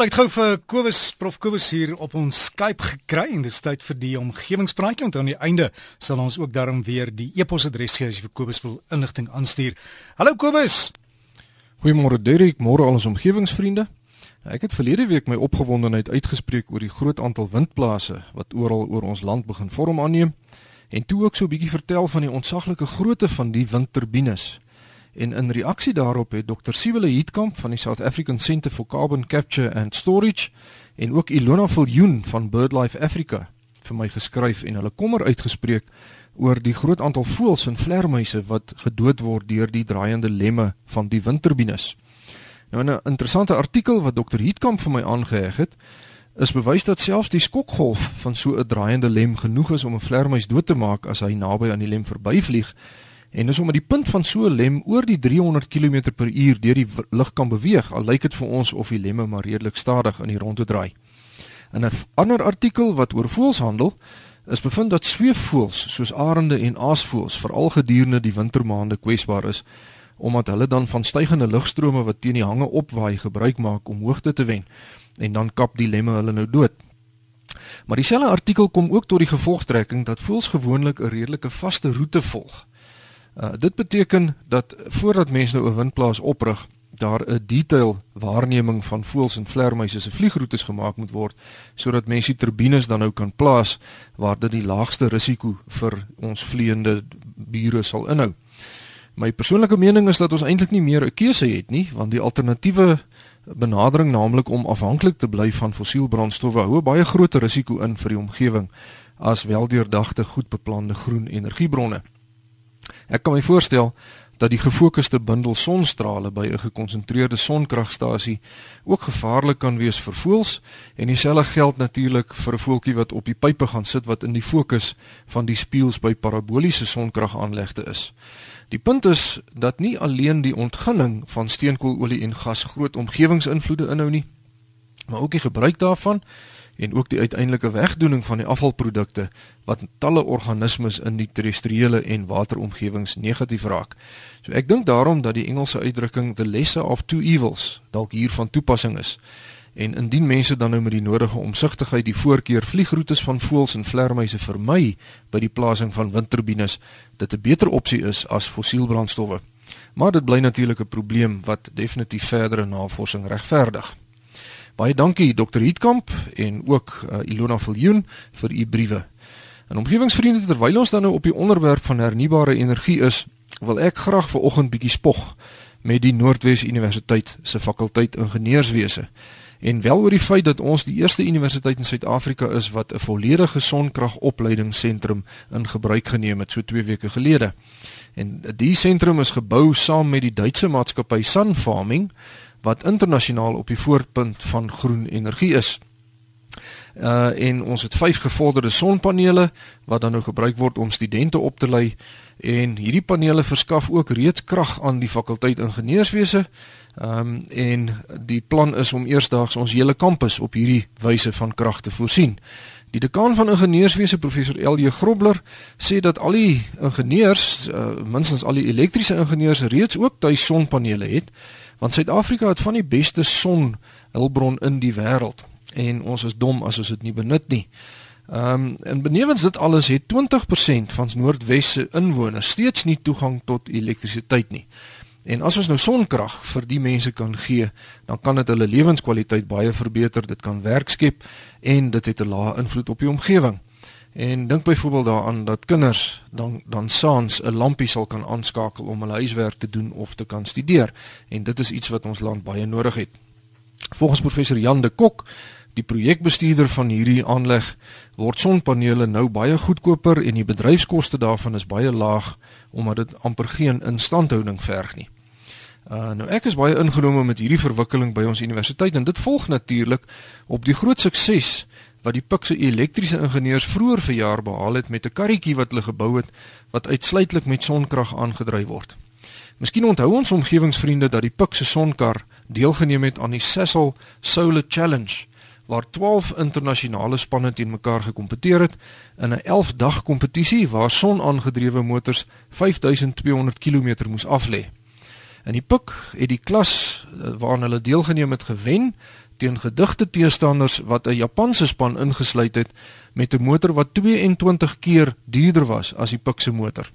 Wel ek het gou vir Kobus Prof Kobus hier op ons Skype gekry en dis tyd vir die omgewingspraatjie want aan die einde sal ons ook daarom weer die e-posadres gee as jy vir Kobus wil inligting aanstuur. Hallo Kobus. Goeiemôre Derek, môre al ons omgewingsvriende. Ek het verlede week my opgewondenheid uitgespreek oor die groot aantal windplase wat oral oor ons land begin vorm aanneem en toe ook so 'n bietjie vertel van die ontsaglike grootte van die windturbines. En in reaksie daarop het Dr. Siwele Heatkamp van die South African Centre for Carbon Capture and Storage en ook Ilona Viljoen van BirdLife Africa vir my geskryf en hulle kommer uitgespreek oor die groot aantal voëls en vlermuise wat gedood word deur die draaiende lemme van die windturbines. Nou 'n interessante artikel wat Dr. Heatkamp vir my aangeheg het, is bewys dat selfs die skokgolf van so 'n draaiende lem genoeg is om 'n vlermuis dood te maak as hy naby aan die lem verbyvlieg En dis omdat die punt van so 'n lem oor die 300 km per uur deur die lug kan beweeg, al lyk dit vir ons of die lemme maar redelik stadig in die rondte draai. In 'n ander artikel wat oor voëls handel, is bevind dat sweefvoëls soos arende en aasvoëls veral gedurende die wintermaande kwesbaar is omdat hulle dan van stygende lugstrome wat teen die hange opwaai gebruik maak om hoogte te wen en dan kap die lemme hulle nou dood. Maar dieselfde artikel kom ook tot die gevolgtrekking dat voëls gewoonlik 'n redelike vaste roete volg. Uh, dit beteken dat voordat mense nou 'n windplaas oprig, daar 'n detail waarneming van voëls en vlermuise se vliegroetes gemaak moet word sodat mense die turbines dan nou kan plaas waar dit die laagste risiko vir ons vleiende bure sal inhou. My persoonlike mening is dat ons eintlik nie meer 'n keuse het nie, want die alternatiewe benadering naamlik om afhanklik te bly van fossielbrandstowwe hou 'n baie groter risiko in vir die omgewing as weldeurdagte, goed beplande groen energiebronne. Ek kan my voorstel dat die gefokusde bundel sonstrale by 'n gekonsentreerde sonkragstasie ook gevaarlik kan wees vir voëls en dieselfde geld natuurlik vir 'n voeltjie wat op die pype gaan sit wat in die fokus van die spieëls by paraboliese sonkragaanlegte is. Die punt is dat nie alleen die ontginning van steenkoololie en gas groot omgewingsinvloede inhou nie, maar ook die gebruik daarvan en ook die uiteindelike wegdoening van die afvalprodukte wat talle organismes in die terrestriële en wateromgewings negatief raak. So ek dink daarom dat die Engelse uitdrukking the lesser of two evils dalk hier van toepassing is. En indien mense dan nou met die nodige omsigtigheid die voorkeur vliegroetes van voëls en vlermuise vermy by die plasing van windturbines, dit 'n beter opsie is as fossielbrandstowwe. Maar dit bly natuurlik 'n probleem wat definitief verdere navorsing regverdig. Baie dankie Dr. Hietkamp en ook uh, Ilona Viljoen vir u briewe. En omgewingsvriende terwyl ons dan nou op die onderwerp van hernubare energie is, wil ek graag ver oggend bietjie spog met die Noordwes Universiteit se fakulteit ingenieurswese. En wel oor die feit dat ons die eerste universiteit in Suid-Afrika is wat 'n volledige sonkragopleidingsentrum in gebruik geneem het so 2 weke gelede. En die sentrum is gebou saam met die Duitse maatskappy Sun Farming wat internasionaal op die voorpunt van groen energie is. Uh en ons het vyf gevorderde sonpanele wat dan nou gebruik word om studente op te lei en hierdie panele verskaf ook reeds krag aan die fakulteit ingenieurswese. Ehm um, en die plan is om eersdaags ons hele kampus op hierdie wyse van krag te voorsien. Die dekaan van ingenieurswese professor L.J. Grobler sê dat al die ingenieurs, uh, minstens al die elektriese ingenieurs reeds ook tuis sonpanele het want Suid-Afrika het van die beste sonhulpbron in die wêreld en ons is dom as ons dit nie benut nie. Ehm um, en benewens dit alles het 20% van Noordwes se inwoners steeds nie toegang tot elektrisiteit nie. En as ons nou sonkrag vir die mense kan gee, dan kan dit hulle lewenskwaliteit baie verbeter, dit kan werk skep en dit het 'n lae invloed op die omgewing. En dink byvoorbeeld daaraan dat kinders dan dan saans 'n lampie sal kan aanskakel om hulle huiswerk te doen of te kan studeer en dit is iets wat ons land baie nodig het. Volgens professor Jan de Kok, die projekbestuurder van hierdie aanleg, word sonpanele nou baie goedkoper en die bedryfskoste daarvan is baie laag omdat dit amper geen instandhouding verg nie. Uh, nou ek is baie ingenome met hierdie verwikkeling by ons universiteit en dit volg natuurlik op die groot sukses wat die Pikse elektriese ingenieurs vroeër verjaar behaal het met 'n karretjie wat hulle gebou het wat uitsluitlik met sonkrag aangedryf word. Miskien onthou ons omgewingsvriende dat die Pikse sonkar deelgeneem het aan die Sasol Solar Challenge waar 12 internasionale spanne teen mekaar gekompeteer het in 'n 11 dag kompetisie waar son-aangedrewe motors 5200 km moes aflê. En die Pik het die klas eh, waaraan hulle deelgeneem het gewen teen gedigte teestanders wat 'n Japanse span ingesluit het met 'n motor wat 22 keer duurder was as die Pikse motor.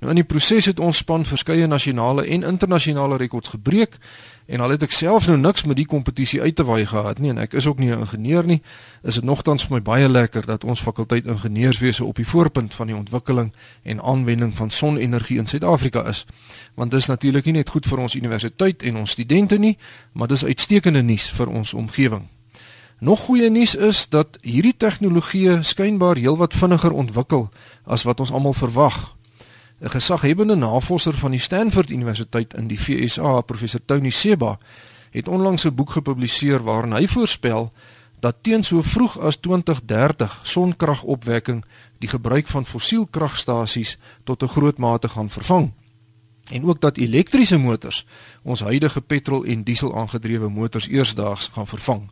Nou in die proses het ons span verskeie nasionale en internasionale rekords gebreek en al het ek self nou niks met die kompetisie uit te waai gehad nie en ek is ook nie 'n ingenieur nie, is dit nogtans vir my baie lekker dat ons fakulteit ingenieurswese op die voorpunt van die ontwikkeling en aanwending van sonenergie in Suid-Afrika is. Want dis natuurlik nie net goed vir ons universiteit en ons studente nie, maar dis uitstekende nuus vir ons omgewing. Nog goeie nuus is dat hierdie tegnologie skynbaar heelwat vinniger ontwikkel as wat ons almal verwag 'n gesaghebende navorser van die Stanford Universiteit in die VSA, professor Tony Seba, het onlangs 'n boek gepubliseer waarin hy voorspel dat teen so vroeg as 2030 sonkragopwekking die gebruik van fossielkragstasies tot 'n groot mate gaan vervang en ook dat elektriese motors ons huidige petrol en diesel aangedrewe motors eersdaags gaan vervang.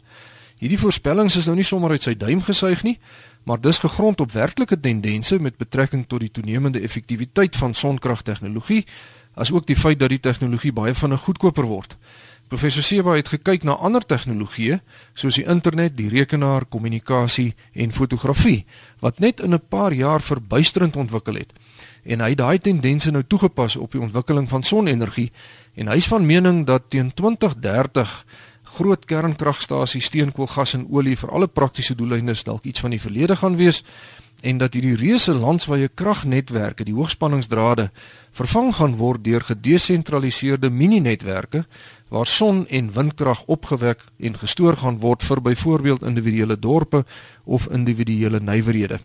Hierdie voorspellings is nou nie sommer uit sy duim gesuig nie, maar dis gegrond op werklike tendense met betrekking tot die toenemende effektiwiteit van sonkragtegnologie, asook die feit dat die tegnologie baie vinnig goedkoper word. Professor Seba het gekyk na ander tegnologieë soos die internet, die rekenaar, kommunikasie en fotografie wat net in 'n paar jaar verbuisterend ontwikkel het. En hy het daai tendense nou toegepas op die ontwikkeling van sonenergie en hy is van mening dat teen 2030 groot kernkragstasie steenkool, gas en olie vir alle praktiese doeleindes dalk iets van die verlede gaan wees en dat hierdie reuse landswye kragnetwerke, die hoogspanningsdrade, vervang gaan word deur gedesentraliseerde mininetwerke waar son- en windkrag opgewek en gestoor gaan word vir byvoorbeeld individuele dorpe of individuele nywerhede.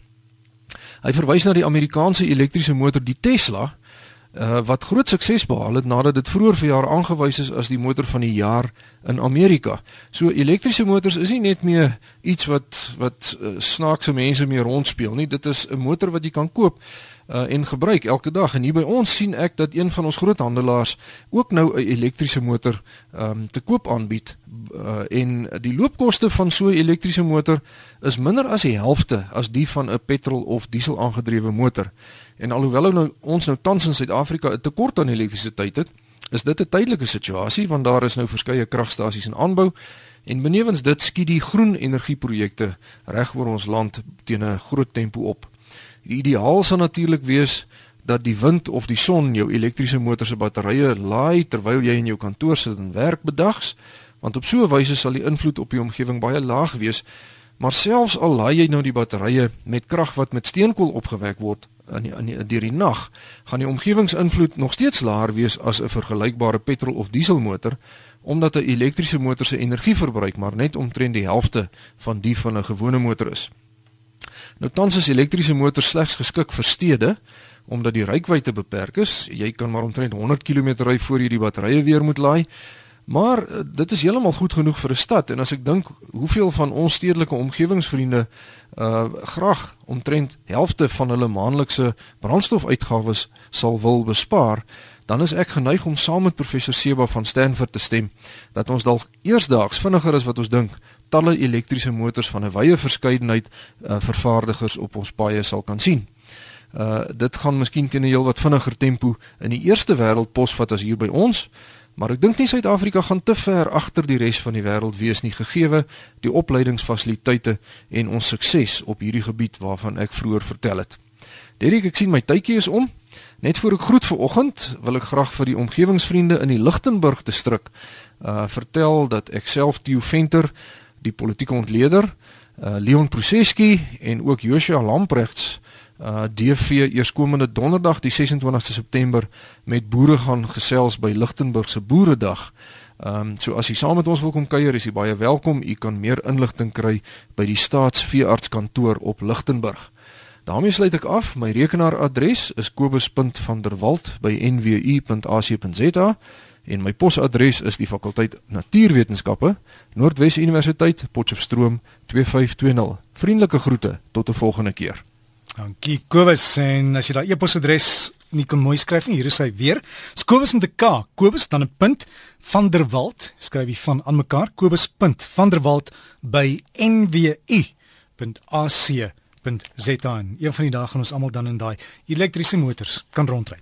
Hy verwys na die Amerikaanse elektriese motor die Tesla uh, wat groot sukses behaal het nadat dit vroeër verjaar aangewys is as die motor van die jaar in Amerika. So elektriese motors is nie net meer iets wat wat uh, snaakse mense mee rondspeel nie. Dit is 'n motor wat jy kan koop uh, en gebruik elke dag. En hier by ons sien ek dat een van ons groothandelaars ook nou 'n elektriese motor um, te koop aanbied. Uh, en die loopkoste van so 'n elektriese motor is minder as die helfte as die van 'n petrol of diesel aangedrewe motor. En alhoewel nou ons nou tans in Suid-Afrika 'n tekort aan elektrisiteit het, is dit 'n tydelike situasie want daar is nou verskeie kragstasies in aanbou en benewens dit skiet die groen energieprojekte reg oor ons land teen 'n groot tempo op. Die ideaal sou natuurlik wees dat die wind of die son jou elektriese motor se batterye laai terwyl jy in jou kantoor sit en werk bedags, want op so 'n wyse sal die invloed op die omgewing baie laag wees. Maar selfs al laai jy nou die batterye met krag wat met steenkool opgewek word, in die, in die, deur die nag gaan die omgewingsinvloed nog steeds laer wees as 'n vergelykbare petrol of dieselmotor omdat 'n elektriese motor se energieverbruik maar net omtrent die helfte van die van 'n gewone motor is. Nou tans is elektriese motors slegs geskik vir stede omdat die reikwydte beperk is. Jy kan maar omtrent 100 km ry voor jy die batterye weer moet laai. Maar eh, dit is heeltemal goed genoeg vir 'n stad en as ek dink hoeveel van ons stedelike omgewingsvriende uh graag omtrent helfte van hulle maandelikse brandstofuitgawes sal wil bespaar, dan is ek geneig om saam met professor Seba van Stanford te stem dat ons dalk eersdaags vinniger as wat ons dink talle elektriese motors van 'n wye verskeidenheid uh, vervaardigers op ons paaie sal kan sien. Uh dit gaan miskien teen 'n heel wat vinniger tempo in die eerste wêreld posvat as hier by ons, Maar ek dink nie Suid-Afrika gaan te ver agter die res van die wêreld wees nie gegeewe die opleidingsfasiliteite en ons sukses op hierdie gebied waarvan ek vroeër vertel het. Derek, ek sien my tydjie is om. Net voor ek groet vir oggend, wil ek graag vir die omgewingsvriende in die Lichtenburg distrik uh vertel dat ek self Theo Venter, die politieke ontleder, uh Leon Proseski en ook Joshua Lamprechts uh DV eerskomende donderdag die 26ste September met boere gaan gesels by Lichtenburg se boeredag. Ehm um, so as jy saam met ons wil kom kuier, is jy baie welkom. U kan meer inligting kry by die Staatsveeartskantoor op Lichtenburg. daarmee sluit ek af. My rekenaaradres is kobus.vanderwalt@nwu.ac.za en my posadres is die fakulteit Natuurwetenskappe, Noordwes Universiteit, Potchefstroom 2520. Vriendelike groete tot 'n volgende keer. Dankie Kobus en as jy daai e-posadres nie kan mooi skryf nie, hier is hy weer. Kobus met 'n K, Kobus dan 'n punt van der Walt, skryf jy van aan mekaar Kobus punt van der Walt by nwu.ac.za. Een van die dae gaan ons almal dan in daai elektriese motors kan rondry.